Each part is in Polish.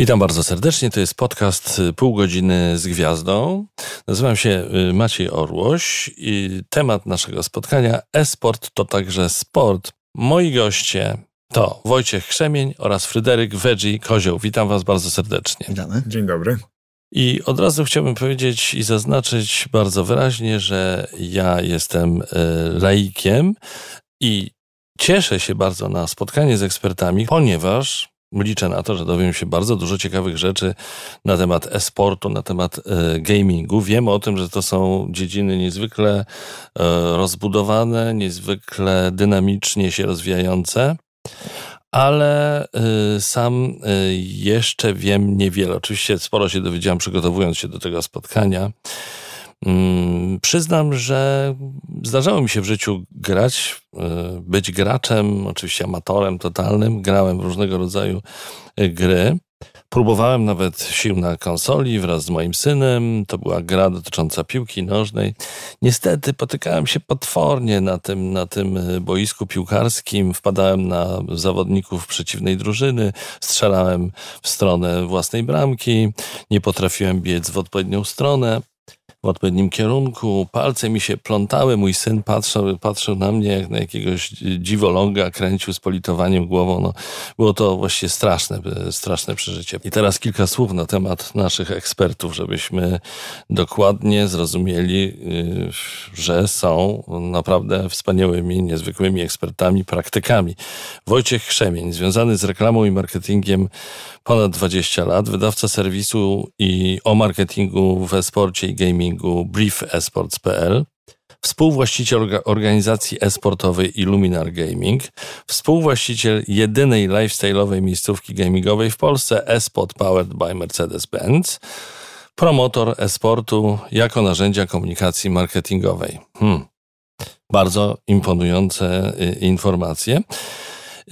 Witam bardzo serdecznie. To jest podcast y, Pół godziny z gwiazdą. Nazywam się y, Maciej Orłoś i temat naszego spotkania e-sport to także sport. Moi goście to Wojciech Krzemień oraz Fryderyk Wedzi Kozioł. Witam was bardzo serdecznie. Witamy. Dzień dobry. I od razu chciałbym powiedzieć i zaznaczyć bardzo wyraźnie, że ja jestem y, laikiem i cieszę się bardzo na spotkanie z ekspertami, ponieważ liczę na to, że dowiem się bardzo dużo ciekawych rzeczy na temat e-sportu, na temat e, gamingu. Wiem o tym, że to są dziedziny niezwykle e, rozbudowane, niezwykle dynamicznie się rozwijające, ale e, sam e, jeszcze wiem niewiele. Oczywiście sporo się dowiedziałem przygotowując się do tego spotkania. Mm, przyznam, że zdarzało mi się w życiu grać, e, być graczem, oczywiście amatorem totalnym. Grałem w różnego rodzaju e, gry. Próbowałem nawet sił na konsoli wraz z moim synem. To była gra dotycząca piłki nożnej. Niestety potykałem się potwornie na tym, na tym e, boisku piłkarskim. Wpadałem na zawodników przeciwnej drużyny, strzelałem w stronę własnej bramki, nie potrafiłem biec w odpowiednią stronę w odpowiednim kierunku, palce mi się plątały, mój syn patrzył, patrzył na mnie jak na jakiegoś dziwoląga, kręcił z politowaniem głową. No, było to właściwie straszne, straszne przeżycie. I teraz kilka słów na temat naszych ekspertów, żebyśmy dokładnie zrozumieli, y, że są naprawdę wspaniałymi, niezwykłymi ekspertami, praktykami. Wojciech Krzemień, związany z reklamą i marketingiem ponad 20 lat, wydawca serwisu i o marketingu w esporcie i gamingu briefelsports.pl, współwłaściciel organizacji esportowej Illuminar Gaming, współwłaściciel jedynej lifestyle'owej miejscówki gamingowej w Polsce eSpot Powered by Mercedes-Benz, promotor esportu jako narzędzia komunikacji marketingowej. Hmm. Bardzo imponujące y, informacje.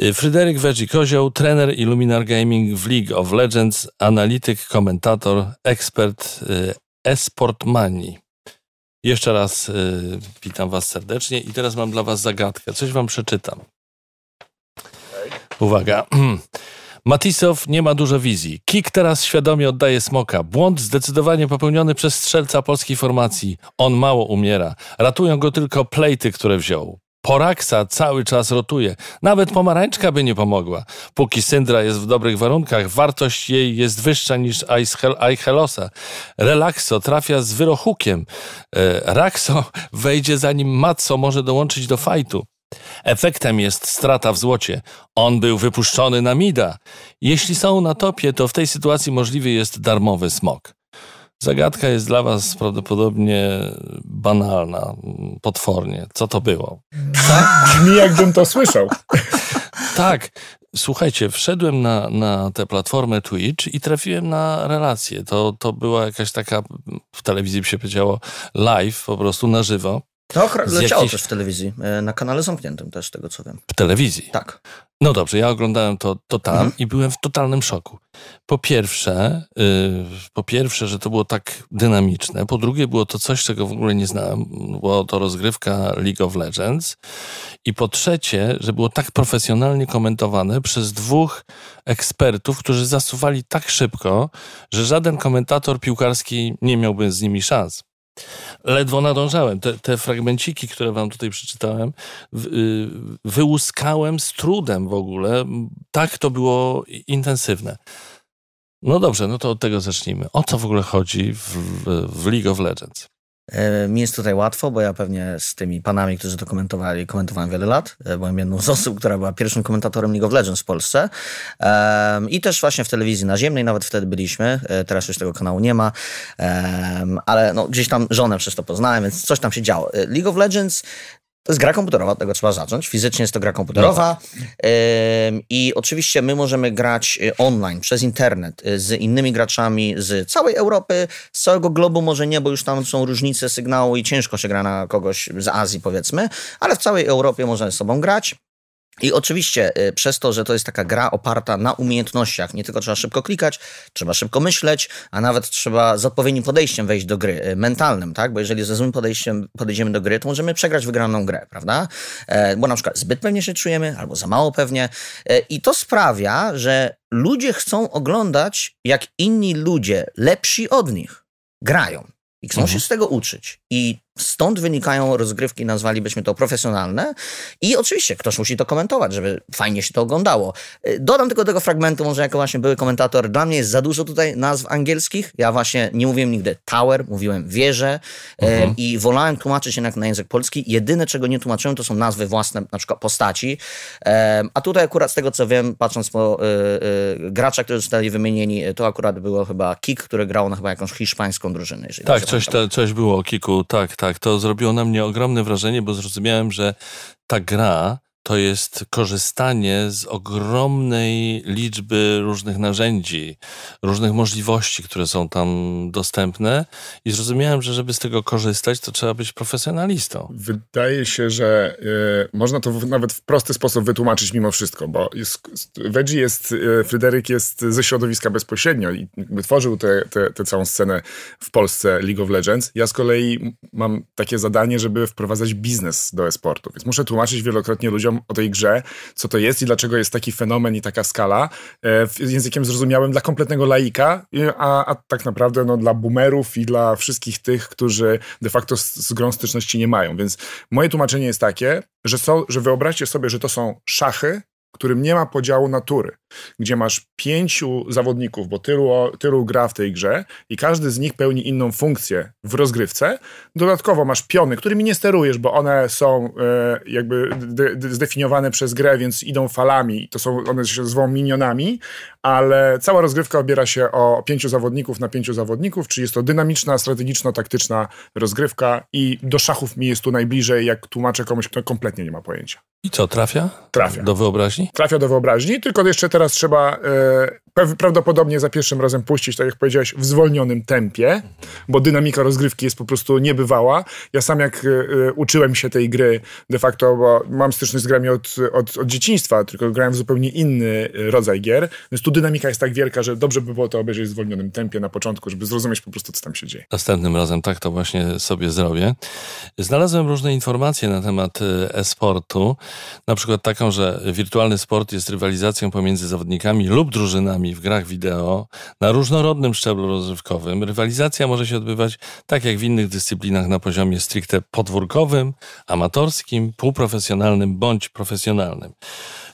Y, Fryderyk Wedzi-Kozioł, trener Illuminar Gaming w League of Legends, analityk, komentator, ekspert y, e-sportmanii. Jeszcze raz y, witam Was serdecznie i teraz mam dla Was zagadkę. Coś Wam przeczytam. Uwaga. Matisow nie ma dużo wizji. Kik teraz świadomie oddaje smoka. Błąd zdecydowanie popełniony przez strzelca polskiej formacji. On mało umiera. Ratują go tylko plejty, które wziął. Poraksa cały czas rotuje. Nawet pomarańczka by nie pomogła. Póki Syndra jest w dobrych warunkach, wartość jej jest wyższa niż Aichelosa. Relaxo trafia z wyrochukiem. E, Raxo wejdzie zanim Matso może dołączyć do fajtu. Efektem jest strata w złocie. On był wypuszczony na mida. Jeśli są na topie, to w tej sytuacji możliwy jest darmowy smok. Zagadka jest dla Was prawdopodobnie banalna, potwornie. Co to było? Tak? Brzmi jakbym to słyszał. tak. Słuchajcie, wszedłem na, na tę platformę Twitch i trafiłem na relację. To, to była jakaś taka, w telewizji by się powiedziało, live, po prostu na żywo. To leciało jakiś... też w telewizji, e, na kanale zamkniętym też, tego co wiem. W telewizji? Tak. No dobrze, ja oglądałem to, to tam mhm. i byłem w totalnym szoku. Po pierwsze, yy, po pierwsze, że to było tak dynamiczne. Po drugie, było to coś, czego w ogóle nie znałem. Była to rozgrywka League of Legends. I po trzecie, że było tak profesjonalnie komentowane przez dwóch ekspertów, którzy zasuwali tak szybko, że żaden komentator piłkarski nie miałby z nimi szans ledwo nadążałem. Te, te fragmenciki, które wam tutaj przeczytałem, y, wyłuskałem z trudem w ogóle. Tak to było intensywne. No dobrze, no to od tego zacznijmy. O co w ogóle chodzi w, w League of Legends? E, mi jest tutaj łatwo, bo ja pewnie z tymi panami, którzy to komentowali, komentowałem wiele lat. E, byłem jedną z osób, która była pierwszym komentatorem League of Legends w Polsce. I też właśnie w telewizji naziemnej nawet wtedy byliśmy. E, teraz już tego kanału nie ma. Ale no, gdzieś tam żonę przez to poznałem, więc coś tam się działo. League of Legends to jest gra komputerowa, tego trzeba zacząć. Fizycznie jest to gra komputerowa. No tak. I oczywiście my możemy grać y, online, przez internet, y, z innymi graczami z całej Europy, z całego globu może nie, bo już tam są różnice sygnału i ciężko się gra na kogoś z Azji, powiedzmy, ale w całej Europie można ze sobą grać. I oczywiście y, przez to, że to jest taka gra oparta na umiejętnościach, nie tylko trzeba szybko klikać, trzeba szybko myśleć, a nawet trzeba z odpowiednim podejściem wejść do gry, y, mentalnym, tak? Bo jeżeli ze złym podejściem podejdziemy do gry, to możemy przegrać wygraną grę, prawda? E, bo na przykład zbyt pewnie się czujemy, albo za mało pewnie. E, I to sprawia, że ludzie chcą oglądać, jak inni ludzie, lepsi od nich, grają. I chcą mhm. się z tego uczyć. I Stąd wynikają rozgrywki, nazwalibyśmy to profesjonalne. I oczywiście ktoś musi to komentować, żeby fajnie się to oglądało. Y, dodam tylko tego fragmentu, może jako właśnie były komentator. Dla mnie jest za dużo tutaj nazw angielskich. Ja właśnie nie mówiłem nigdy tower, mówiłem wieże y, mhm. i wolałem tłumaczyć jednak na język polski. Jedyne, czego nie tłumaczyłem, to są nazwy własne, na przykład postaci. A tutaj akurat z tego, co wiem, patrząc po y, graczach, którzy zostali wymienieni, to akurat było chyba Kik, który grał na chyba jakąś hiszpańską drużynę. Tak, coś, to, coś było o Kiku, tak, tak tak, to zrobiło na mnie ogromne wrażenie, bo zrozumiałem, że ta gra to jest korzystanie z ogromnej liczby różnych narzędzi, różnych możliwości, które są tam dostępne i zrozumiałem, że żeby z tego korzystać, to trzeba być profesjonalistą. Wydaje się, że y, można to nawet w prosty sposób wytłumaczyć mimo wszystko, bo Veggie jest, y, Fryderyk jest ze środowiska bezpośrednio i wytworzył tę całą scenę w Polsce League of Legends. Ja z kolei mam takie zadanie, żeby wprowadzać biznes do e-sportu, więc muszę tłumaczyć wielokrotnie ludziom, o tej grze, co to jest i dlaczego jest taki fenomen i taka skala, e, językiem zrozumiałym dla kompletnego laika, a, a tak naprawdę no, dla boomerów i dla wszystkich tych, którzy de facto z, z grą styczności nie mają. Więc moje tłumaczenie jest takie, że, są, że wyobraźcie sobie, że to są szachy, którym nie ma podziału natury, gdzie masz pięciu zawodników, bo tylu, tylu gra w tej grze i każdy z nich pełni inną funkcję w rozgrywce. Dodatkowo masz piony, którymi nie sterujesz, bo one są e, jakby de, de, zdefiniowane przez grę, więc idą falami, to są, one się zwą minionami, ale cała rozgrywka obiera się o pięciu zawodników na pięciu zawodników, czyli jest to dynamiczna, strategiczno-taktyczna rozgrywka i do szachów mi jest tu najbliżej, jak tłumaczę komuś, kto kompletnie nie ma pojęcia. I co, trafia? Trafia. Do wyobraźni? Trafia do wyobraźni, tylko jeszcze teraz trzeba e, prawdopodobnie za pierwszym razem puścić, tak jak powiedziałeś, w zwolnionym tempie, bo dynamika rozgrywki jest po prostu niebywała. Ja sam jak e, e uczyłem się tej gry de facto, bo mam styczność z grami od, od, od dzieciństwa, tylko grałem w zupełnie inny rodzaj gier, więc tu dynamika jest tak wielka, że dobrze by było to obejrzeć w zwolnionym tempie na początku, żeby zrozumieć po prostu, co tam się dzieje. Następnym razem tak to właśnie sobie zrobię. Znalazłem różne informacje na temat e, e-sportu, na przykład taką, że wirtualny sport jest rywalizacją pomiędzy zawodnikami lub drużynami w grach wideo na różnorodnym szczeblu rozrywkowym. Rywalizacja może się odbywać tak jak w innych dyscyplinach na poziomie stricte podwórkowym, amatorskim, półprofesjonalnym bądź profesjonalnym.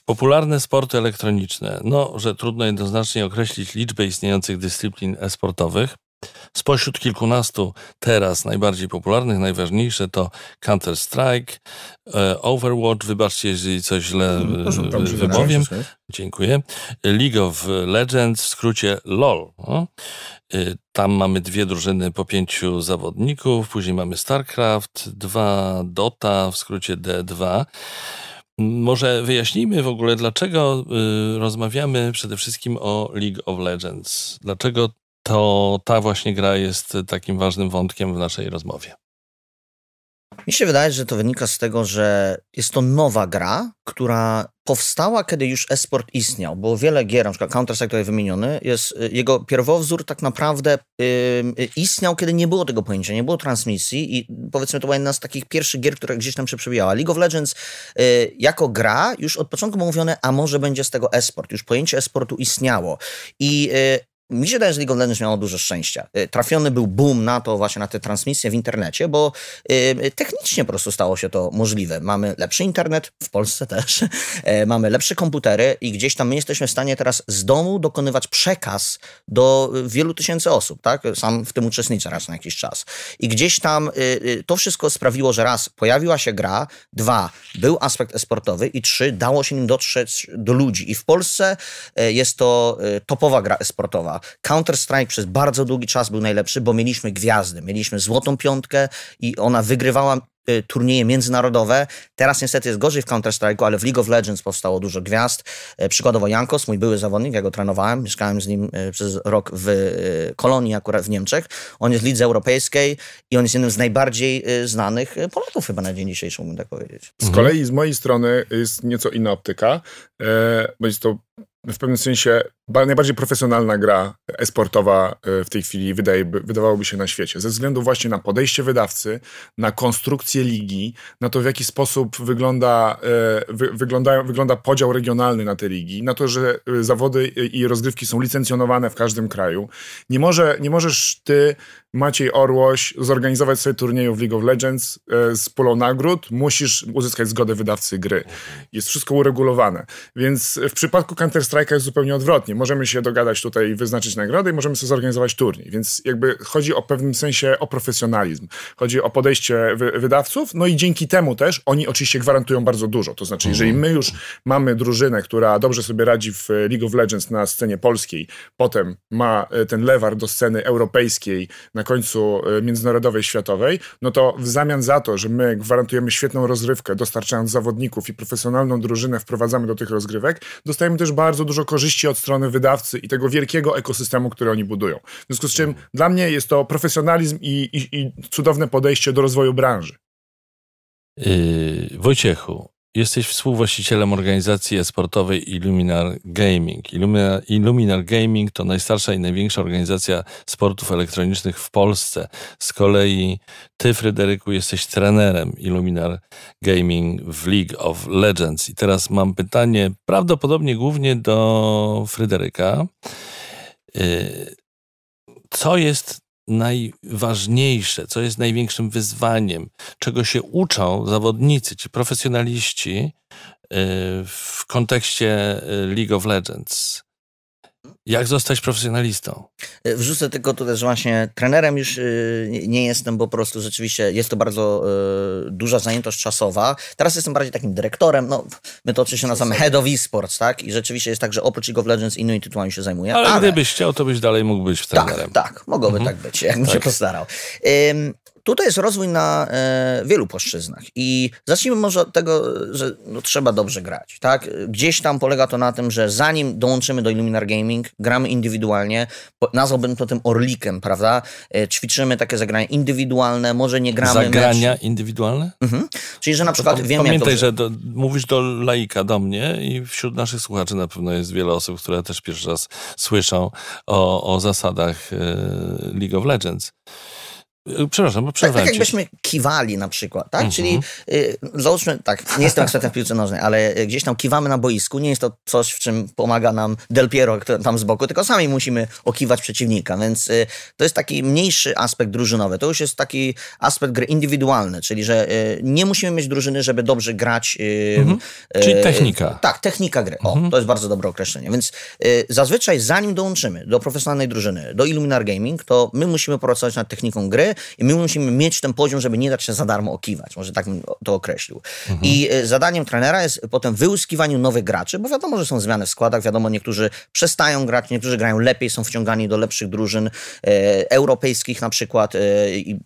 Popularne sporty elektroniczne. No, że trudno jednoznacznie określić liczbę istniejących dyscyplin e-sportowych. Spośród kilkunastu teraz najbardziej popularnych, najważniejsze to Counter-Strike, e, Overwatch, wybaczcie, jeżeli coś źle wymowiem. Dziękuję. League of Legends, w skrócie LOL. No. Tam mamy dwie drużyny po pięciu zawodników, później mamy StarCraft 2, Dota, w skrócie D2. Może wyjaśnijmy w ogóle, dlaczego y, rozmawiamy przede wszystkim o League of Legends. Dlaczego to ta właśnie gra jest takim ważnym wątkiem w naszej rozmowie. Mi się wydaje, że to wynika z tego, że jest to nowa gra, która powstała, kiedy już esport istniał, bo wiele gier, na przykład Counter-Strike tutaj wymieniony, jest, y, jego pierwowzór tak naprawdę yy, istniał, kiedy nie było tego pojęcia, nie było transmisji i powiedzmy to była jedna z takich pierwszych gier, która gdzieś tam się przebijała. League of Legends yy, jako gra już od początku mówione, a może będzie z tego esport, już pojęcie esportu istniało i yy, mi się wydaje, że League of Legends miało dużo szczęścia. Y, trafiony był boom na to, właśnie na te transmisje w internecie, bo y, technicznie po prostu stało się to możliwe. Mamy lepszy internet, w Polsce też, y, mamy lepsze komputery i gdzieś tam my jesteśmy w stanie teraz z domu dokonywać przekaz do wielu tysięcy osób, tak? Sam w tym uczestniczę raz na jakiś czas. I gdzieś tam to wszystko sprawiło, że raz, pojawiła się gra, dwa, był aspekt esportowy i trzy, dało się nim dotrzeć do ludzi. I w Polsce jest to topowa gra esportowa. Counter-Strike przez bardzo długi czas był najlepszy, bo mieliśmy gwiazdy, mieliśmy złotą piątkę i ona wygrywała turnieje międzynarodowe. Teraz niestety jest gorzej w Counter-Strike'u, ale w League of Legends powstało dużo gwiazd. Y, przykładowo Jankos, mój były zawodnik, ja go trenowałem, mieszkałem z nim y, przez rok w y, Kolonii akurat w Niemczech. On jest w lidze europejskiej i on jest jednym z najbardziej y, znanych y, Polaków chyba na dzień dzisiejszy, mógłbym tak powiedzieć. Z kolei z mojej strony jest nieco inna optyka, e, bo jest to w pewnym sensie ba- najbardziej profesjonalna gra esportowa e, w tej chwili wydaje, wydawałoby się na świecie. Ze względu właśnie na podejście wydawcy, na konstrukcję ligi, na to w jaki sposób wygląda, e, wy, wygląda, wygląda podział regionalny na te ligi, na to, że e, zawody i rozgrywki są licencjonowane w każdym kraju. Nie, może, nie możesz ty, Maciej Orłoś, zorganizować sobie turnieju w League of Legends e, z pulą nagród, musisz uzyskać zgodę wydawcy gry. Jest wszystko uregulowane. Więc w przypadku Counter-Strike'a jest zupełnie odwrotnie. Możemy się dogadać tutaj wyznaczyć nagrodę i możemy sobie zorganizować turniej. Więc jakby chodzi o pewnym sensie o profesjonalizm. Chodzi o podejście wy wydawców, no i dzięki temu też oni oczywiście gwarantują bardzo dużo. To znaczy, jeżeli my już mamy drużynę, która dobrze sobie radzi w League of Legends na scenie polskiej, potem ma e, ten lewar do sceny europejskiej, na końcu e, międzynarodowej, światowej, no to w zamian za to, że my gwarantujemy świetną rozrywkę, dostarczając zawodników i profesjonalną drużynę wprowadzamy do tych rozgrywek, dostajemy też bardzo dużo korzyści od strony wydawcy i tego wielkiego ekosystemu, który oni budują. W związku z czym dla mnie jest to profesjonalizm i, i, i cudowne podejście do rozwoju branży. Yy, Wojciechu, jesteś współwłaścicielem organizacji esportowej Illuminar Gaming. Illuminar, Illuminar Gaming to najstarsza i największa organizacja sportów elektronicznych w Polsce. Z kolei ty, Fryderyku, jesteś trenerem Illuminar Gaming w League of Legends. I teraz mam pytanie, prawdopodobnie głównie do Fryderyka. Yy, co jest najważniejsze, co jest największym wyzwaniem, czego się uczą zawodnicy, ci profesjonaliści y, w kontekście y, League of Legends? Jak zostać profesjonalistą? E, Wrzucę tylko tutaj, że właśnie trenerem już y, nie- jestem, bo po prostu rzeczywiście jest to bardzo y, duża zajętość czasowa. Teraz jestem bardziej takim dyrektorem, no my to oczywiście nazywamy Head of Esports, tak? I rzeczywiście jest tak, że oprócz League of Legends innymi tytułami się zajmuję. Ale, gdybyś chciał, to byś dalej mógł być trenerem. Tak, tak, mogłoby tak być, jakbym się postarał. Ym, tutaj jest rozwój na e, wielu płaszczyznach i zacznijmy może od tego, że no, trzeba dobrze grać, tak? Gdzieś tam polega to na tym, że zanim dołączymy do Illuminar Gaming, gramy indywidualnie, nazwałbym to tym orlikiem, prawda? E, ćwiczymy takie zagrania indywidualne, może nie gramy Zagrania mecz. indywidualne? Mhm. Czyli, że na przykład wiem, jak Pamiętaj, dobrze... że do, mówisz do laika, do mnie i wśród naszych słuchaczy na pewno jest wiele osób, które też pierwszy raz słyszą o, o zasadach e, League of Legends. E, Przepraszam, bo Tak, przerwałem tak ci. jakbyśmy kiwali na przykład, tak? Mhm. Czyli y, załóżmy, tak, nie jestem ekspertem w piłce nożnej, ale y, gdzieś tam kiwamy na boisku, nie jest to coś, w czym pomaga nam Del Piero tam z boku, tylko sami musimy okiwać przeciwnika, więc y, to jest taki mniejszy aspekt drużynowy. To już jest taki aspekt gry indywidualny, czyli że y, nie musimy mieć drużyny, żeby dobrze grać. y, Mhm. Czyli y, technika. tak, technika gry. O, to jest bardzo dobre określenie. Więc y, zazwyczaj zanim dołączymy do profesjonalnej drużyny, do Illuminar Gaming, to my musimy pracować nad techniką gry i my musimy mieć ten poziom, żeby nie dać się za darmo okiwać. Może tak bym to określił. I y, zadaniem trenera jest potem wyłuskiwaniu nowych graczy, bo wiadomo, że są zmiany w składach, wiadomo, niektórzy przestają grać, niektórzy grają lepiej, są wciągani do lepszych drużyn e, europejskich na przykład, e,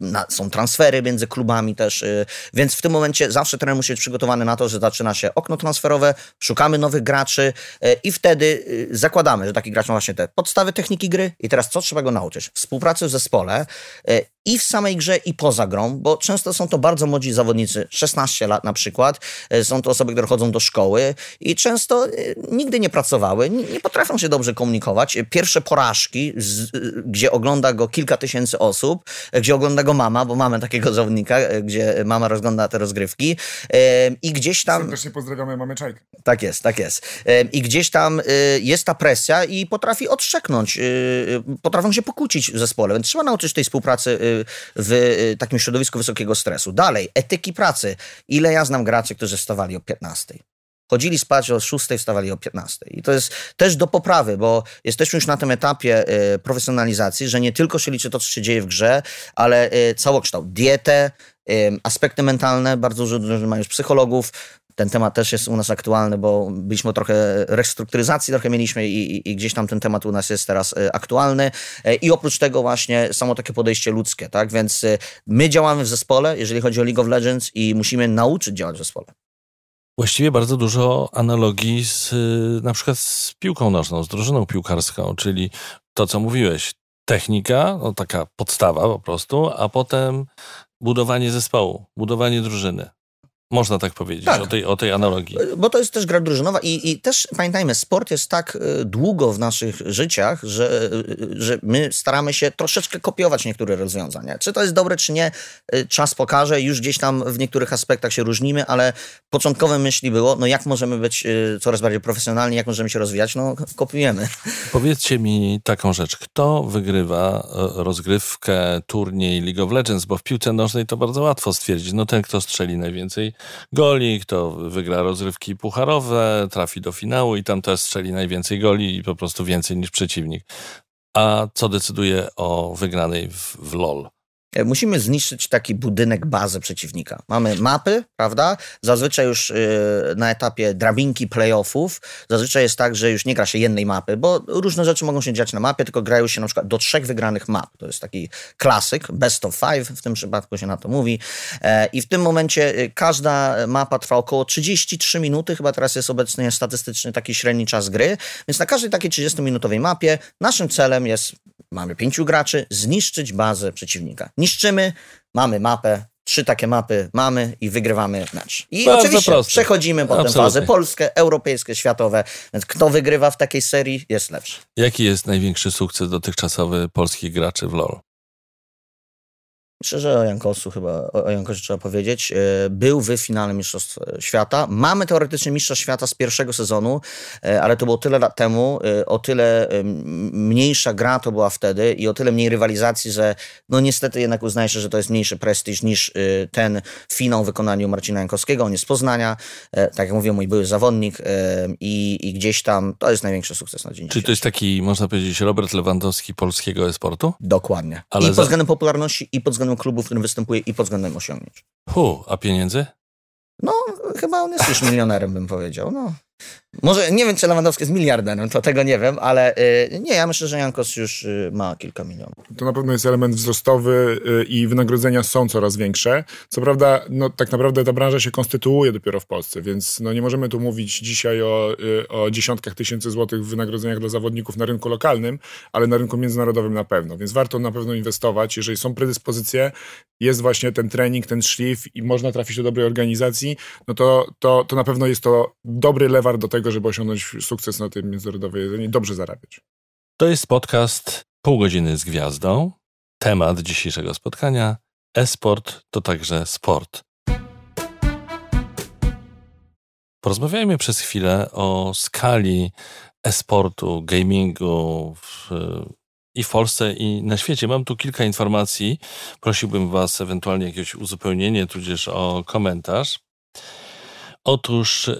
na, są transfery między klubami też, e, więc w tym momencie zawsze trener musi być przygotowany na to, że zaczyna się okno transferowe, szukamy nowych graczy e, i wtedy e, zakładamy, że taki gracz ma właśnie te podstawy techniki gry i teraz co trzeba go nauczyć? Współpracy w zespole e, i w samej grze i poza grą, bo często są to bardzo młodzi zawodnicy, 16 lat na przykład, e, są to osoby, które chodzą do szkoły i często e, nigdy nie pracowały, nie, potrafią się dobrze komunikować. E, Pierwsze porażki, gdzie ogląda go kilka tysięcy osób, gdzie ogląda go mama, bo mamy takiego zawodnika, gdzie mama rozgląda te rozgrywki i gdzieś tam... Serdecznie pozdrawiamy mamy Czajkę. Tak jest, tak jest. I gdzieś tam jest ta presja i potrafi odszczeknąć, potrafią się pokłócić w zespole, więc trzeba nauczyć tej współpracy w e, takim środowisku wysokiego stresu. Dalej, etyki pracy. Ile ja znam graczy, którzy wstawali o 15. Chodzili spać o 6, wstawali o 15. I to jest też do poprawy, bo jesteśmy już na tym etapie e, profesjonalizacji, że nie tylko się liczy to, co się dzieje w grze, ale e, całokształt, dietę, e, aspekty mentalne, bardzo dużo drużyn ma już psychologów, ten temat też jest u nas aktualny, bo byliśmy trochę restrukturyzacji, trochę mieliśmy i, i, i gdzieś tam ten temat u nas jest teraz aktualny. I oprócz tego właśnie samo takie podejście ludzkie, tak? Więc my działamy w zespole, jeżeli chodzi o League of Legends i musimy nauczyć działać w zespole. Właściwie bardzo dużo analogii z na przykład z piłką nożną, z drużyną piłkarską, czyli to, co mówiłeś, technika, no taka podstawa po prostu, a potem budowanie zespołu, budowanie drużyny. Można tak powiedzieć tak. O, tej, o tej analogii. Bo to jest też gra drużynowa i, i też pamiętajmy, sport jest tak e, długo w naszych życiach, że, e, że my staramy się troszeczkę kopiować niektóre rozwiązania. Czy to jest dobre, czy nie, e, czas pokaże. Już gdzieś tam w niektórych aspektach się różnimy, ale początkowe myśli było, no jak możemy być coraz bardziej profesjonalni, jak możemy się rozwijać, no kopiujemy. Powiedzcie mi taką rzecz. Kto wygrywa rozgrywkę, turniej League of Legends? Bo w piłce nożnej to bardzo łatwo stwierdzić. No ten, kto strzeli najwięcej goli, kto wygra rozrywki pucharowe, trafi do finału i tam też strzeli najwięcej goli i po prostu więcej niż przeciwnik. A co decyduje o wygranej w, w LOL? E, musimy zniszczyć taki budynek, bazę przeciwnika. Mamy mapy, prawda? Zazwyczaj już y, na etapie drabinki playoffów, zazwyczaj jest tak, że już nie gra się jednej mapy, bo różne rzeczy mogą się dziać na mapie, tylko grają się na przykład do trzech wygranych map. To jest taki klasyk, best of five w tym przypadku się na to mówi. E, I w tym momencie y, każda mapa trwa około 33 minuty, chyba teraz jest obecnie statystyczny taki średni czas gry, więc na każdej takiej 30-minutowej mapie naszym celem jest mamy pięciu graczy, zniszczyć bazę przeciwnika. Niszczymy, mamy mapę, trzy takie mapy mamy i wygrywamy mecz. I Bardzo oczywiście proste. przechodzimy potem Absolutnie. fazy polskie, europejskie, światowe, więc kto wygrywa w takiej serii jest lepszy. Jaki jest największy sukces dotychczasowy polskich graczy w LoL? Myślę, że o Jankosu chyba, o Jankosie trzeba powiedzieć. E, był w finale Mistrzostw Świata. Mamy teoretycznie Mistrza Świata z pierwszego sezonu, e, ale to było tyle lat temu, e, o tyle mniejsza gra to była wtedy i o tyle mniej rywalizacji, że no niestety jednak uznaje się, że to jest mniejszy prestiż niż ten finał w wykonaniu Marcina Jankowskiego. On jest z Poznania, tak jak mówię, mój były zawodnik i, i gdzieś tam to jest największy sukces na dzień Czyli to jest taki, można powiedzieć, Robert Lewandowski polskiego esportu? Dokładnie. Ale I pod względem popularności i pod względem względem klubu, w którym występuje i pod względem osiągnięć. Hu, a pieniędzy? No, chyba on jest już milionerem, bym powiedział. No. Może nie wiem, czy Lewandowski jest miliarderem, to tego nie wiem, ale y, nie, ja myślę, że Jankos już y, ma kilka milionów. To na pewno jest element wzrostowy y, i wynagrodzenia są coraz większe. Co prawda, no, tak naprawdę ta branża się konstytuuje dopiero w Polsce, więc no, nie możemy tu mówić dzisiaj o, o dziesiątkach tysięcy złotych w wynagrodzeniach dla zawodników na rynku lokalnym, ale na rynku międzynarodowym na pewno. Więc warto na pewno inwestować, jeżeli są predyspozycje, jest właśnie ten trening, ten szlif i można trafić do dobrej organizacji, no to, to, to na pewno jest to dobry lewar do tego, żeby osiągnąć sukces na tym międzynarodowym jedzeniu i dobrze zarabiać. To jest podcast Pół godziny z gwiazdą. Temat dzisiejszego spotkania e-sport to także sport. Porozmawiajmy przez chwilę o skali e-sportu, gamingu w, i w Polsce, i na świecie. Mam tu kilka informacji. Prosiłbym Was ewentualnie jakieś uzupełnienie, tudzież o komentarz. Otóż y,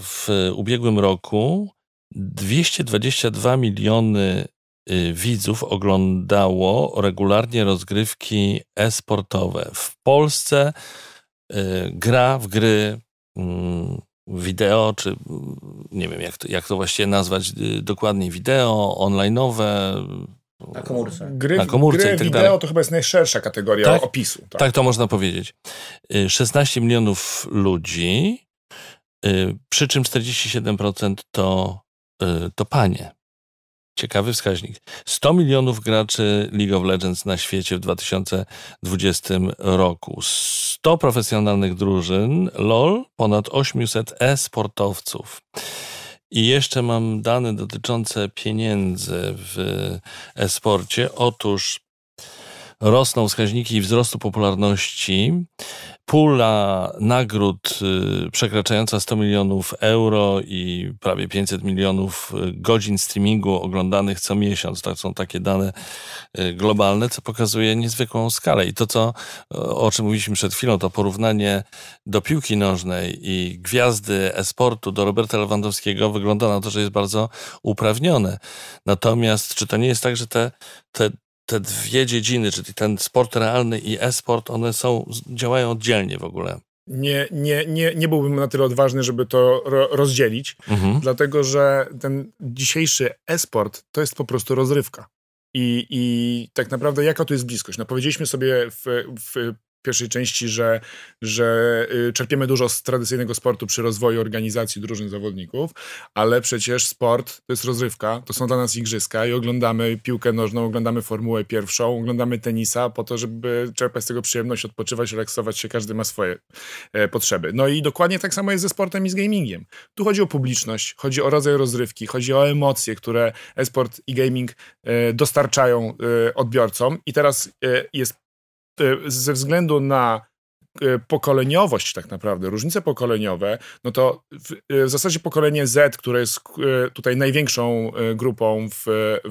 w ubiegłym roku 222 miliony y, widzów oglądało regularnie rozgrywki e-sportowe. W Polsce y, gra w gry mm, wideo, czy nie wiem jak to, jak to właściwie nazwać dokładnie, wideo, online'owe, na komórce. Gry, na komórce gry i tak wideo dalej. to chyba jest najszersza kategoria tak? opisu. Tak. tak, to można powiedzieć. 16 milionów ludzi przy czym 47% to, y, to panie. Ciekawy wskaźnik. 100 milionów graczy League of Legends na świecie w 2020 roku. 100 profesjonalnych drużyn, LOL, ponad 800 e-sportowców. I jeszcze mam dane dotyczące pieniędzy w e-sporcie. Otóż rosną wskaźniki wzrostu popularności. Pula nagród y, przekraczająca 100 milionów euro i prawie 500 milionów y, godzin streamingu oglądanych co miesiąc. To są takie dane y, globalne, co pokazuje niezwykłą skalę. I to, co, o czym mówiliśmy przed chwilą, to porównanie do piłki nożnej i gwiazdy esportu do Roberta Lewandowskiego wygląda na to, że jest bardzo uprawnione. Natomiast czy to nie jest tak, że te, te, te dwie dziedziny, czyli ten sport realny i e-sport, one są, działają oddzielnie w ogóle. nie, nie, nie, nie byłbym na tyle odważny, żeby to ro, rozdzielić, mhm. dlatego że ten dzisiejszy e-sport to jest po prostu rozrywka. I, I tak naprawdę jaka to jest bliskość? No powiedzieliśmy sobie w, w pierwszej części, że, że y, czerpiemy dużo z tradycyjnego sportu przy rozwoju organizacji drużyn zawodników, ale przecież sport to jest rozrywka, to są dla nas igrzyska i oglądamy piłkę nożną, oglądamy Formułę pierwszą, oglądamy tenisa po to, żeby czerpać z tego przyjemność, odpoczywać, relaksować się, każdy ma swoje e, potrzeby. No i dokładnie tak samo jest ze sportem i z gamingiem. Tu chodzi o publiczność, chodzi o rodzaj rozrywki, chodzi o emocje, które e-sport i gaming e, dostarczają e, odbiorcom i teraz e, jest ze względu na e, pokoleniowość tak naprawdę, różnice pokoleniowe, no to w, e, w, zasadzie pokolenie Z, które jest tutaj największą grupą w,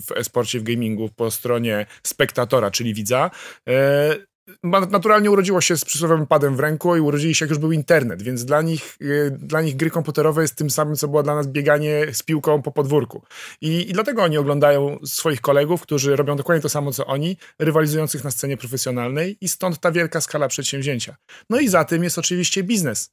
w e-sporcie, w gamingu po stronie spektatora, czyli widza, naturalnie urodziło się z przysłowiowym padem w ręku i urodzili się jak już był internet, więc dla nich, y, dla nich gry komputerowe jest tym samym, co było dla nas bieganie z piłką po podwórku. I, I dlatego oni oglądają swoich kolegów, którzy robią dokładnie to samo, co oni, rywalizujących na scenie profesjonalnej i stąd ta wielka skala przedsięwzięcia. No i za tym jest oczywiście biznes,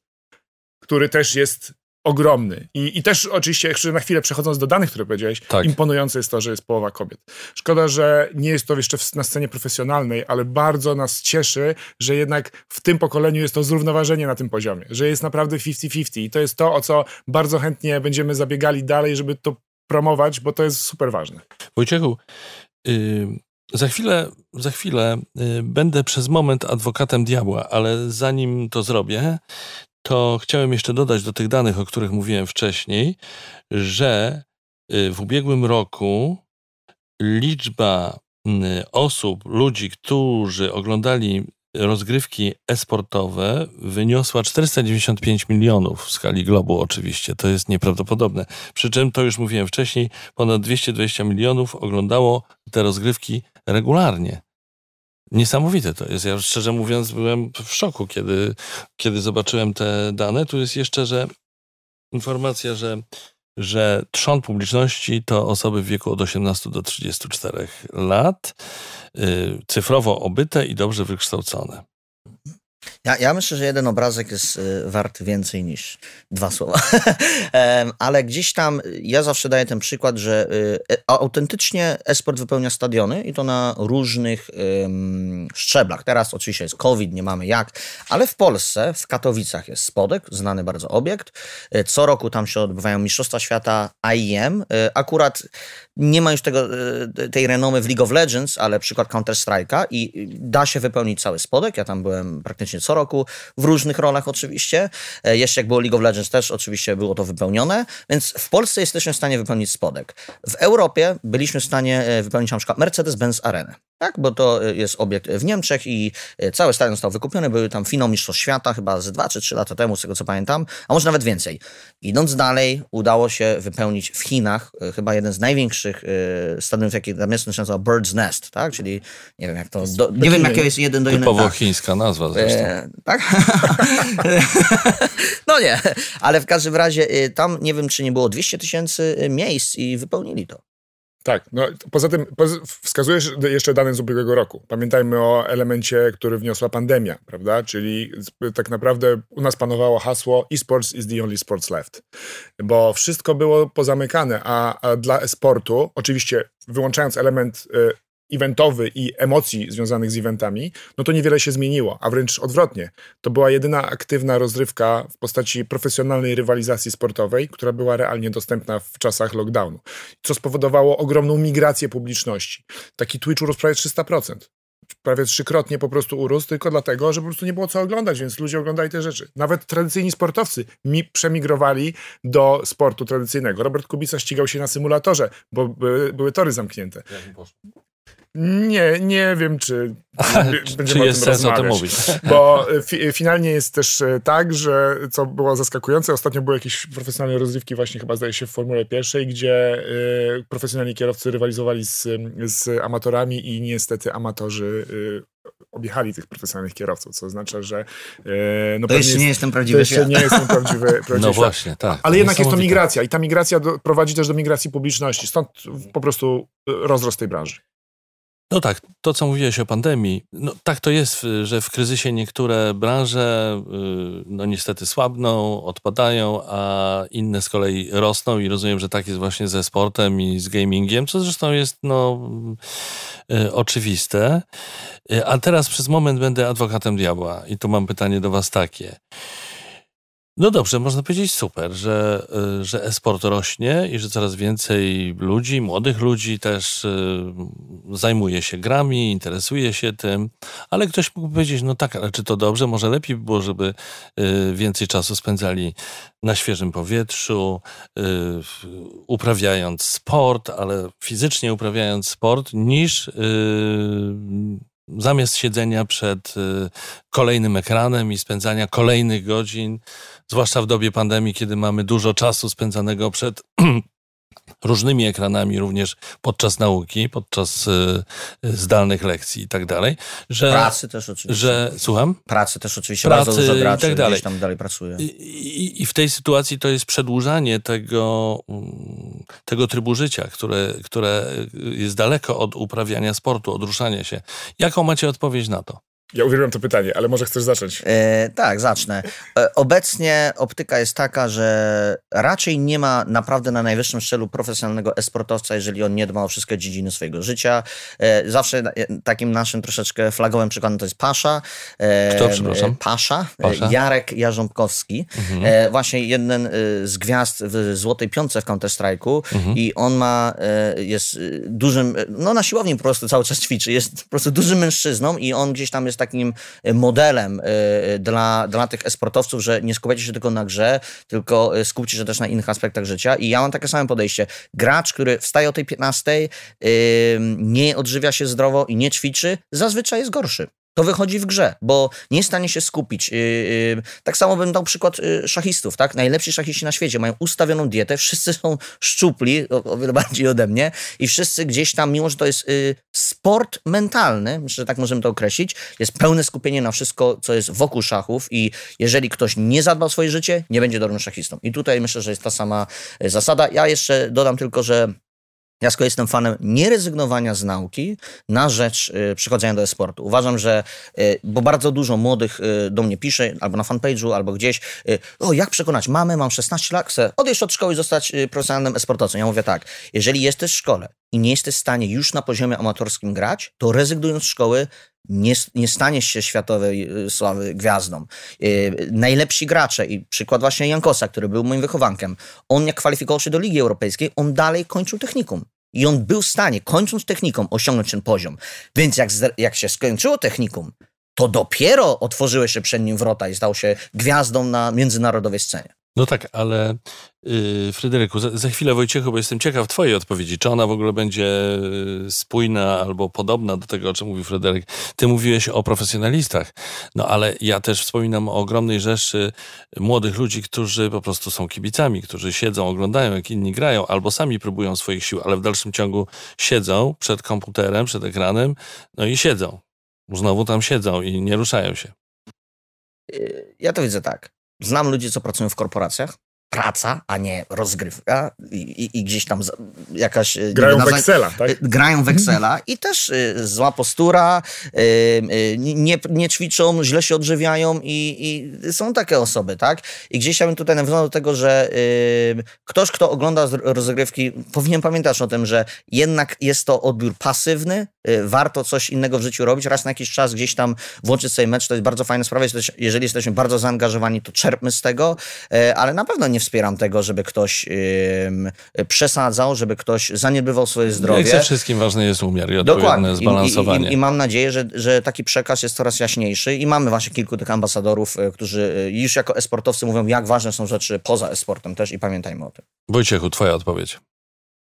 który też jest ogromny. I, I też oczywiście, jeszcze na chwilę przechodząc do danych, które powiedziałeś, tak. imponujące jest to, że jest połowa kobiet. Szkoda, że nie jest to jeszcze w, na scenie profesjonalnej, ale bardzo nas cieszy, że jednak w tym pokoleniu jest to zrównoważenie na tym poziomie, że jest naprawdę 50-50 i to jest to, o co bardzo chętnie będziemy zabiegali dalej, żeby to promować, bo to jest super ważne. Wojciechu, yy, za chwilę, za chwilę yy, będę przez moment adwokatem diabła, ale zanim to zrobię, to chciałem jeszcze dodać do tych danych, o których mówiłem wcześniej, że y, w ubiegłym roku liczba osób, ludzi, którzy oglądali rozgrywki esportowe wyniosła 495 milionów w skali globu oczywiście. To jest nieprawdopodobne. Przy czym, to już mówiłem wcześniej, ponad 220 milionów oglądało te rozgrywki regularnie. Niesamowite to jest. Ja szczerze mówiąc byłem w szoku, kiedy, kiedy zobaczyłem te dane. Tu jest jeszcze, że informacja, że, że trzon publiczności to osoby w wieku od 18 do 34 lat, yy, cyfrowo obyte i dobrze wykształcone. Ja, ja myślę, że jeden obrazek jest y, wart więcej niż dwa słowa. Ale gdzieś tam ja zawsze daję ten przykład, że y, e, autentycznie esport wypełnia stadiony i to na różnych szczeblach. Teraz oczywiście jest COVID, nie mamy jak, ale w Polsce, w Katowicach jest Spodek, znany bardzo obiekt. E, co roku tam się odbywają Mistrzostwa Świata IEM. E, akurat nie ma już tego, tej renomy w League of Legends, ale przykład Counter-Strike'a i da się wypełnić cały Spodek. Ja tam byłem praktycznie co roku, w różnych rolach oczywiście. E, jeszcze jak było League of Legends też oczywiście było to wypełnione, więc w Polsce jesteśmy w stanie wypełnić spodek. W Europie byliśmy w stanie e, wypełnić na przykład Mercedes-Benz Arenę, tak? bo to e, jest obiekt w Niemczech i cały stadion został wykupiony, były tam finał Mistrzostw Świata chyba z 2 czy 3 lata temu, z tego co pamiętam, a może nawet więcej. Idąc dalej, udało się wypełnić w Chinach chyba jeden z największych stadionów, jaki tam jest, nazywa Bird's Nest, tak? czyli nie wiem jak to, do, nie wiem jakie jest jeden do jednego. Typowo tak. chińska nazwa zresztą tak? no nie, ale w każdym razie y, tam nie wiem, czy nie było 200 tysięcy y, miejsc i wypełnili to. Tak, no poza tym wskazujesz jeszcze dane z ubiegłego roku. Pamiętajmy o elemencie, który wniosła pandemia, prawda? Czyli tak naprawdę u nas panowało hasło esports is the only sports left, bo wszystko było pozamykane, a, a dla esportu, oczywiście wyłączając element y, eventowy i emocji związanych z eventami, no to niewiele się zmieniło, a wręcz odwrotnie. To była jedyna aktywna rozrywka w postaci profesjonalnej rywalizacji sportowej, która była realnie dostępna w czasach lockdownu, co spowodowało ogromną migrację publiczności. Taki Twitch urósł prawie 300% prawie trzykrotnie po prostu urósł, tylko dlatego, że po prostu nie było co oglądać, więc ludzie oglądali te rzeczy. Nawet tradycyjni sportowcy mi przemigrowali do sportu tradycyjnego. Robert Kubica ścigał się na symulatorze, bo były, były tory zamknięte. Nie, nie wiem, czy będziemy czy jest o tym sens o tym mówić. Bo fi finalnie jest też e, tak, że co było zaskakujące, ostatnio były jakieś profesjonalne rozrywki właśnie chyba zdaje się w Formule pierwszej, gdzie y, profesjonalni kierowcy rywalizowali z, z amatorami i niestety amatorzy y, objechali tych profesjonalnych kierowców, co oznacza, że e, no to jeszcze nie jest ten prawdziwy to jeszcze nie jest ten prawdziwy, prawdziwy No właśnie, tak. Ale jednak jest to migracja i ta migracja do, prowadzi też do migracji publiczności, stąd po prostu rozrost tej branży. No tak, to co mówiłeś o pandemii, no tak to jest, że w kryzysie niektóre branże y, no niestety słabną, odpadają, a inne z kolei rosną i rozumiem, że tak jest właśnie ze sportem i z gamingiem, co zresztą jest no y, oczywiste. Y, a teraz przez moment będę adwokatem diabła i tu mam pytanie do was takie. No dobrze, można powiedzieć super, że, y, że e-sport rośnie i że coraz więcej ludzi, młodych ludzi też y, zajmuje się grami, interesuje się tym, ale ktoś mógł powiedzieć, no tak, ale czy to dobrze? Może lepiej by było, żeby y, więcej czasu spędzali na świeżym powietrzu, uprawiając sport, ale fizycznie uprawiając sport, niż zamiast siedzenia przed kolejnym ekranem i spędzania kolejnych godzin zwłaszcza w dobie pandemii, kiedy mamy dużo czasu spędzanego przed różnymi ekranami, również podczas nauki, podczas y, zdalnych lekcji i tak dalej. Że, pracy też oczywiście. Że, słucham? Pracy też oczywiście. Pracy bardzo dużo graczy i tak dalej. tam dalej pracuje. I, i, I, w tej sytuacji to jest przedłużanie tego, mm, tego trybu życia, które, które jest daleko od uprawiania sportu, od ruszania się. Jaką macie odpowiedź na to? Ja uwielbiam to pytanie, ale może chcesz zacząć? E, tak, zacznę. E, obecnie optyka jest taka, że raczej nie ma naprawdę na najwyższym szczeblu profesjonalnego esportowca, jeżeli on nie dba o wszystkie dziedziny swojego życia. E, zawsze e, takim naszym troszeczkę flagowym przykładem to jest Pasza. E, Kto, przepraszam? Pasza. E, Pasza? Jarek Jarząbkowski. Mhm. właśnie jeden z gwiazd w Złotej Piątce w Counter-Strike'u mhm. i on ma, jest dużym, no na siłowni po prostu cały czas ćwiczy, jest po prostu dużym mężczyzną i on gdzieś tam jest takim e, modelem e, e, dla, dla tych esportowców, że nie skupiacie się tylko na grze, tylko skupcie się też na innych aspektach życia. I ja mam takie same podejście. Gracz, który wstaje o tej 15, nie odżywia się zdrowo i nie ćwiczy, zazwyczaj jest gorszy to wychodzi w grze, bo nie jest w stanie się skupić. Yy, yy, tak samo bym dał przykład yy, szachistów, tak? Najlepsi szachiści na świecie mają ustawioną dietę, wszyscy są szczupli, o, o wiele bardziej ode mnie i wszyscy gdzieś tam, mimo że to jest y, sport mentalny, myślę, że tak możemy to określić, jest pełne skupienie na wszystko, co jest wokół szachów i jeżeli ktoś nie zadba o swoje życie, nie będzie dobrym szachistą. I tutaj myślę, że jest ta sama y, zasada. Ja jeszcze dodam tylko, że ja z kolei jestem fanem nierezygnowania z nauki na rzecz y, przychodzenia do e-sportu. Uważam, że, y, bo bardzo dużo młodych y, do mnie pisze, albo na fanpage'u, albo gdzieś, y, o jak przekonać mamy, mam 16 lat, chcę odejść od szkoły i zostać y, profesjonalnym e-sportowcem. Ja mówię tak, jeżeli jesteś w szkole i nie jesteś w stanie już na poziomie amatorskim grać, to rezygnując z szkoły nie, nie staniesz się światowej y, sławy gwiazdą. Yy, najlepsi gracze i przykład właśnie Jankosa, który był moim wychowankiem, on jak kwalifikował się do Ligi Europejskiej, on dalej kończył technikum. I on był w stanie, kończąc technikum, osiągnąć ten poziom. Więc jak, jak się skończyło technikum, to dopiero otworzyły się przed nim wrota i stał się gwiazdą na międzynarodowej scenie. No tak, ale yy, Fryderyku, za, za, chwilę Wojciechu, bo jestem ciekaw twojej odpowiedzi. Czy ona w ogóle będzie y, spójna albo podobna do tego, o czym mówił Fryderyk? Ty mówiłeś o profesjonalistach, no ale ja też wspominam o ogromnej rzeszy młodych ludzi, którzy po prostu są kibicami, którzy siedzą, oglądają jak inni grają, albo sami próbują swoich sił, ale w dalszym ciągu siedzą przed komputerem, przed ekranem, no i siedzą. Znowu tam siedzą i nie ruszają się. Ja to widzę tak znam ludzi, co pracują w korporacjach, praca, a nie rozgrywka i, i, i gdzieś tam jakaś... E, grają w Excela, tak? E, grają w Excela i też y, zła postura, nie, nie ćwiczą, źle się odżywiają i, i, są takie osoby, tak? I gdzieś ja bym tutaj nawiązał do tego, że ktoś, kto ogląda rozgrywki, powinien pamiętać o tym, że jednak jest to odbiór pasywny, warto coś innego w życiu robić, raz na jakiś czas gdzieś tam włączyć sobie mecz, to jest bardzo fajna sprawa, jeżeli jesteśmy bardzo zaangażowani, to czerpmy z tego, ale na pewno nie wspieram tego, żeby ktoś yy, przesadzał, żeby ktoś zaniedbywał swoje zdrowie. Jak ze wszystkim ważny jest umiar i odpowiednie zbalansowanie. I, i, I, mam nadzieję, że, że taki przekaz jest coraz jaśniejszy i mamy właśnie kilku tych ambasadorów, e, którzy e, już jako esportowcy mówią, jak ważne są rzeczy poza esportem też i pamiętajmy o tym. Wojciechu, twoja odpowiedź.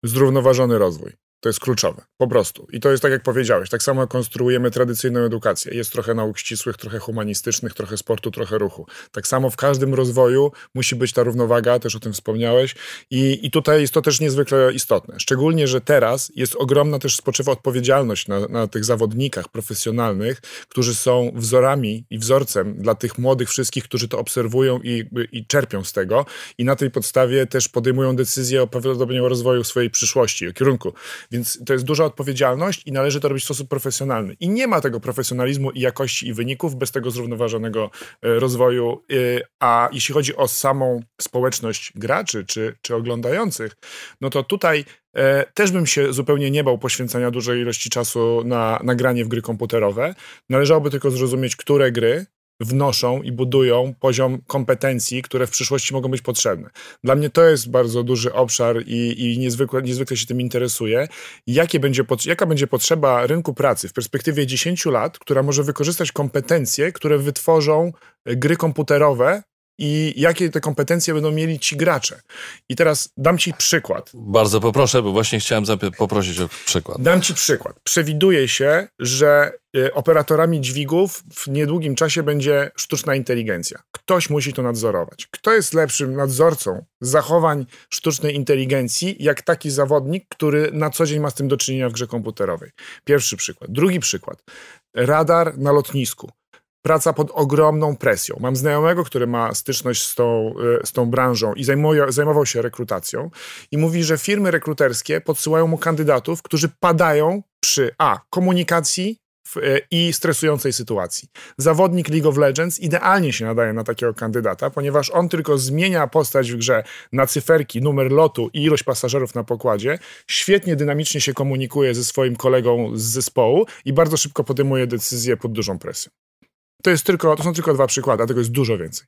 Zrównoważony rozwój. To jest kluczowe, po prostu. I to jest tak, jak powiedziałeś, tak samo konstruujemy tradycyjną edukację. Jest trochę nauk ścisłych, trochę humanistycznych, trochę sportu, trochę ruchu. Tak samo w każdym rozwoju musi być ta równowaga, też o tym wspomniałeś. I, i tutaj jest to też niezwykle istotne. Szczególnie, że teraz jest ogromna też spoczywa odpowiedzialność na, na tych zawodnikach profesjonalnych, którzy są wzorami i wzorcem dla tych młodych wszystkich, którzy to obserwują i, i czerpią z tego. I na tej podstawie też podejmują decyzje o prawdopodobnie o rozwoju swojej przyszłości, o kierunku Więc to jest duża odpowiedzialność i należy to robić w sposób profesjonalny. I nie ma tego profesjonalizmu i jakości i wyników bez tego zrównoważonego e, rozwoju. E, a jeśli chodzi o samą społeczność graczy czy, czy oglądających, no to tutaj e, też bym się zupełnie nie bał poświęcania dużej ilości czasu na nagranie w gry komputerowe. Należałoby tylko zrozumieć, które gry wnoszą i budują poziom kompetencji, które w przyszłości mogą być potrzebne. Dla mnie to jest bardzo duży obszar i, i niezwykle, niezwykle się tym interesuje. Jakie będzie, jaka będzie potrzeba rynku pracy w perspektywie 10 lat, która może wykorzystać kompetencje, które wytworzą gry komputerowe i jakie te kompetencje będą mieli ci gracze. I teraz dam ci przykład. Bardzo poproszę, bo właśnie chciałem poprosić o przykład. Dam ci przykład. Przewiduje się, że y, operatorami dźwigów w niedługim czasie będzie sztuczna inteligencja. Ktoś musi to nadzorować. Kto jest lepszym nadzorcą zachowań sztucznej inteligencji, jak taki zawodnik, który na co dzień ma z tym do czynienia w grze komputerowej? Pierwszy przykład. Drugi przykład. Radar na lotnisku praca pod ogromną presją. Mam znajomego, który ma styczność z tą, e, z tą branżą i zajmuje, zajmował się rekrutacją i mówi, że firmy rekruterskie podsyłają mu kandydatów, którzy padają przy A. komunikacji w, e, i stresującej sytuacji. Zawodnik League of Legends idealnie się nadaje na takiego kandydata, ponieważ on tylko zmienia postać w grze na cyferki, numer lotu i ilość pasażerów na pokładzie, świetnie dynamicznie się komunikuje ze swoim kolegą z zespołu i bardzo szybko podejmuje decyzje pod dużą presją. To, jest tylko, to są tylko dwa przykłady, a tego jest dużo więcej.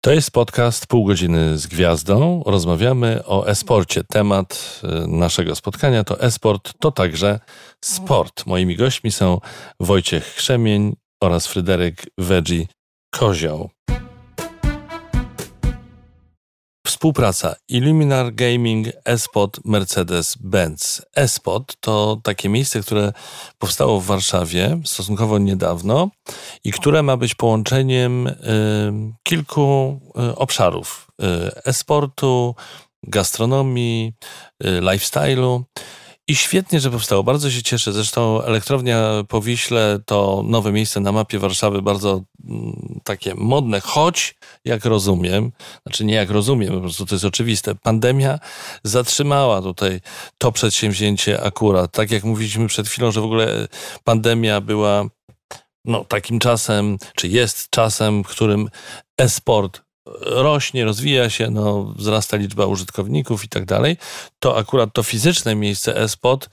To jest podcast Pół godziny z gwiazdą. Rozmawiamy o esporcie. Temat y, naszego spotkania to esport, to także sport. Moimi gośćmi są Wojciech Chrzemień oraz Fryderyk Wedzi Kozioł. Współpraca Illuminar Gaming, Espot, Mercedes-Benz. Espot to takie miejsce, które powstało w Warszawie stosunkowo niedawno i które ma być połączeniem y, kilku y, obszarów y, esportu, gastronomii, y, lifestyle'u. I świetnie, że powstało. Bardzo się cieszę. Zresztą elektrownia po Wiśle to nowe miejsce na mapie Warszawy, bardzo mm, takie modne, choć jak rozumiem, znaczy nie jak rozumiem, po prostu to jest oczywiste, pandemia zatrzymała tutaj to przedsięwzięcie akurat. Tak jak mówiliśmy przed chwilą, że w ogóle pandemia była no, takim czasem, czy jest czasem, w którym e-sport rośnie, rozwija się, no, wzrasta liczba użytkowników i tak dalej, to akurat to fizyczne miejsce e-spot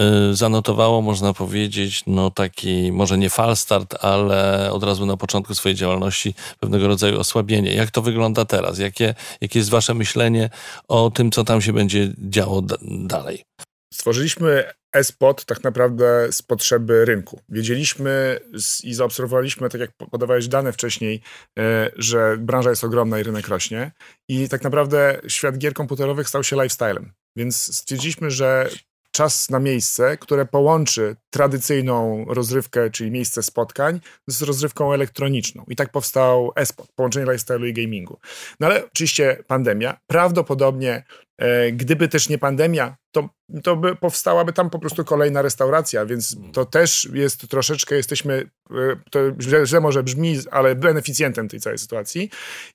y, zanotowało, można powiedzieć, no taki, może nie falstart, ale od razu na początku swojej działalności pewnego rodzaju osłabienie. Jak to wygląda teraz? Jakie, jakie jest wasze myślenie o tym, co tam się będzie działo dalej? Stworzyliśmy e-spot tak naprawdę z potrzeby rynku. Wiedzieliśmy i zaobserwowaliśmy, tak jak podawałeś dane wcześniej, e, że branża jest ogromna i rynek rośnie i tak naprawdę świat gier komputerowych stał się lifestylem. Więc stwierdziliśmy, że czas na miejsce, które połączy tradycyjną rozrywkę, czyli miejsce spotkań, z rozrywką elektroniczną. I tak powstał eSpot, połączenie lifestyle'u i gamingu. No ale oczywiście pandemia. Prawdopodobnie, e, gdyby też nie pandemia, to, to by powstałaby tam po prostu kolejna restauracja, więc to też jest troszeczkę, jesteśmy, e, to źle, źle może brzmi, ale beneficjentem tej całej sytuacji.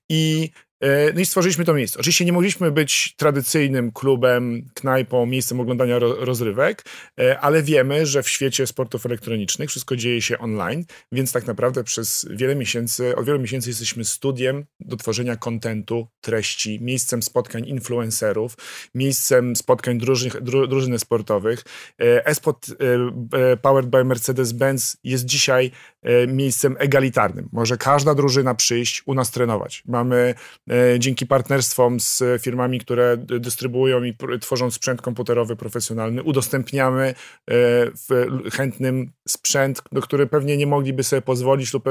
I no i stworzyliśmy to miejsce. Oczywiście nie mogliśmy być tradycyjnym klubem, knajpą, miejscem oglądania rozrywek, e, ale wiemy, że w świecie sportów elektronicznych wszystko dzieje się online, więc tak naprawdę przez wiele miesięcy, od wielu miesięcy jesteśmy studiem do tworzenia kontentu, treści, miejscem spotkań influencerów, miejscem spotkań drużyn, drużyny sportowych. E, Espot powered by Mercedes-Benz jest dzisiaj miejscem egalitarnym. Może każda drużyna przyjść, u nas trenować. Mamy E, dzięki partnerstwom z firmami, które dystrybuują i tworzą sprzęt komputerowy profesjonalny, udostępniamy e, chętnym sprzęt, do który pewnie nie mogliby sobie pozwolić lub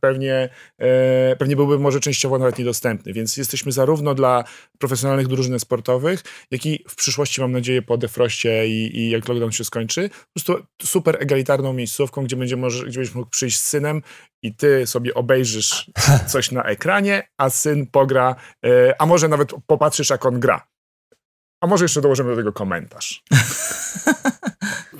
pewnie, e, pewnie byłby może częściowo nawet niedostępny. Więc jesteśmy zarówno dla profesjonalnych drużyn sportowych, jak i w przyszłości, mam nadzieję, po defroście i, i jak lockdown się skończy, po prostu super egalitarną miejscówką, gdzie, będzie może, gdzie będziesz mógł przyjść z synem i ty sobie obejrzysz coś na ekranie, a syn pogra, e, a może nawet popatrzysz, jak on gra. A może jeszcze dołożymy do tego komentarz.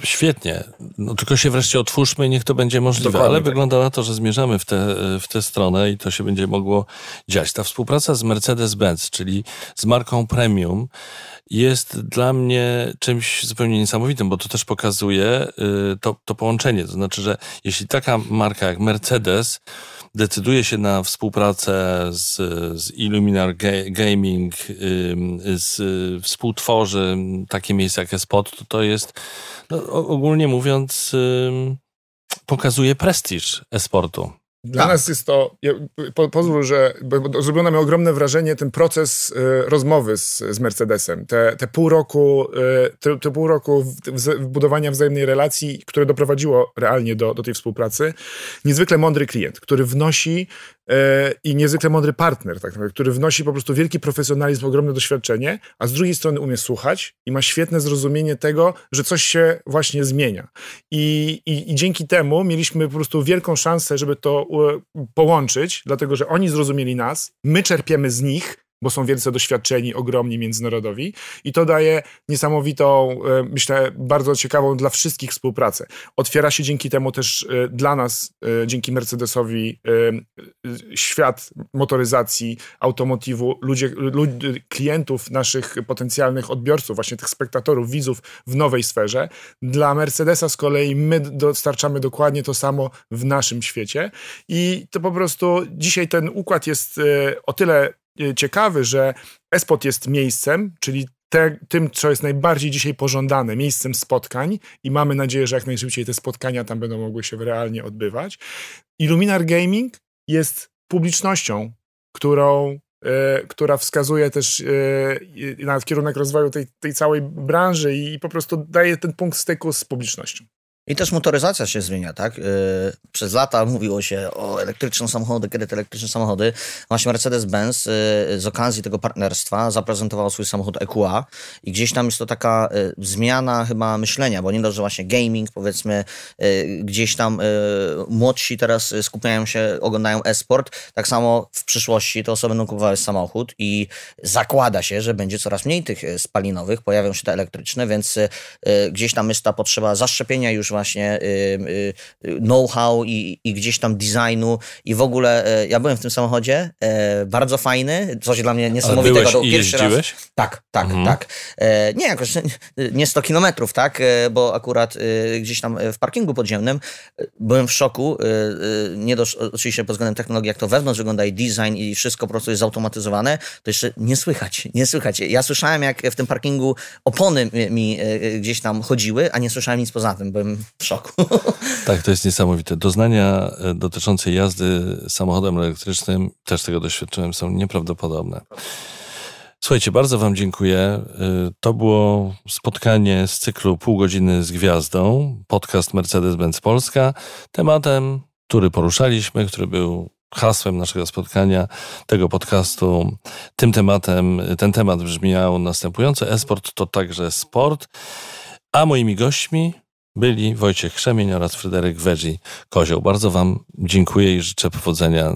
świetnie. No, tylko się wreszcie otwórzmy i niech to będzie możliwe. Dokładnie Ale tak. wygląda na to, że zmierzamy w tę w tę stronę i to się będzie mogło dziać. Ta współpraca z Mercedes-Benz, czyli z marką premium, jest dla mnie czymś zupełnie niesamowitym, bo to też pokazuje y, to, to połączenie. To znaczy, że jeśli taka marka jak Mercedes decyduje się na współpracę z, z Illuminar Gaming, z, współtworzy takie miejsce jak Spot, to to jest, no, ogólnie mówiąc, pokazuje prestiż esportu. Dla tak. nas jest to, ja, po, pozwól, że bo, zrobiło na mnie ogromne wrażenie ten proces y, rozmowy z, z Mercedesem. Te, te pół roku, y, te, te, pół roku w, w budowania wzajemnej relacji, które doprowadziło realnie do, do tej współpracy. Niezwykle mądry klient, który wnosi E, i niezwykle mądry partner, tak naprawdę, który wnosi po prostu wielki profesjonalizm, ogromne doświadczenie, a z drugiej strony umie słuchać i ma świetne zrozumienie tego, że coś się właśnie zmienia. I, i, i dzięki temu mieliśmy po prostu wielką szansę, żeby to połączyć, dlatego że oni zrozumieli nas, my czerpiemy z nich, bo są wielce doświadczeni, ogromni międzynarodowi i to daje niesamowitą, e, myślę, bardzo ciekawą dla wszystkich współpracę. Otwiera się dzięki temu też e, dla nas, e, dzięki Mercedesowi, świat motoryzacji, automotywu, ludzie, ludzie, klientów, naszych potencjalnych odbiorców, właśnie tych spektatorów, widzów w nowej sferze. Dla Mercedesa z kolei my dostarczamy dokładnie to samo w naszym świecie i to po prostu dzisiaj ten układ jest o tyle ciekawy, że Espot jest miejscem, czyli te, tym, co jest najbardziej dzisiaj pożądane, miejscem spotkań i mamy nadzieję, że jak najszybciej te spotkania tam będą mogły się realnie odbywać. Illuminar Gaming jest publicznością, którą, e, która wskazuje też e, na kierunek rozwoju tej, tej całej branży i po prostu daje ten punkt styku z publicznością. I też motoryzacja się zmienia, tak? Yy, przez lata mówiło się o elektryczne samochody, kiedy te elektryczne samochody. Właśnie Mercedes-Benz yy, z okazji tego partnerstwa zaprezentował swój samochód EQA i gdzieś tam jest to taka yy, zmiana chyba myślenia, bo nie dość, że właśnie gaming, powiedzmy, gdzieś tam młodsi teraz skupiają się, oglądają e-sport, tak samo w przyszłości te osoby będą kupowały samochód i zakłada się, że będzie coraz mniej tych spalinowych, pojawią się te elektryczne, więc gdzieś tam jest ta potrzeba zaszczepienia już właśnie y, know-how i, i, gdzieś tam designu i w ogóle e, ja byłem w tym samochodzie, e, bardzo fajny, coś dla mnie niesamowitego. Ale byłeś pierwszy raz. Tak, tak, mhm. tak. E, nie jakoś, nie 100 kilometrów, tak, bo akurat gdzieś tam w parkingu podziemnym byłem w szoku, nie dość oczywiście pod względem technologii, jak to wewnątrz wygląda i design i wszystko po prostu jest zautomatyzowane, to jeszcze nie słychać, nie słychać. Ja słyszałem, jak w tym parkingu opony mi gdzieś tam chodziły, a nie słyszałem nic poza tym. Byłem w szoku. Tak, to jest niesamowite. Doznania e, dotyczące jazdy samochodem elektrycznym, też tego doświadczyłem, są nieprawdopodobne. Słuchajcie, bardzo Wam dziękuję. E, to było spotkanie z cyklu Pół godziny z gwiazdą, podcast Mercedes-Benz Polska. Tematem, który poruszaliśmy, który był hasłem naszego spotkania, tego podcastu, tym tematem, ten temat brzmiał następująco. Esport to także sport. A moimi gośćmi byli Wojciech Krzemień oraz Fryderyk Wedzi Kozioł. Bardzo Wam dziękuję i życzę powodzenia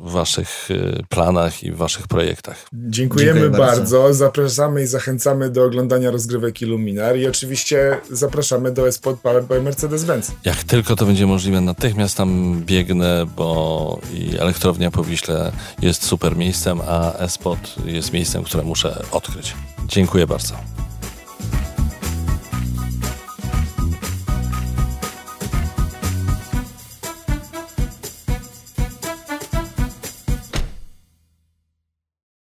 w Waszych y, planach i w Waszych projektach. Dziękujemy Dziękuję bardzo. bardzo. Zapraszamy i zachęcamy do oglądania rozgrywek Illuminar i oczywiście zapraszamy do Esport Powered by Mercedes-Benz. Jak tylko to będzie możliwe, natychmiast tam biegnę, bo i elektrownia po Wiśle jest super miejscem, a Espot jest miejscem, które muszę odkryć. Dziękuję bardzo.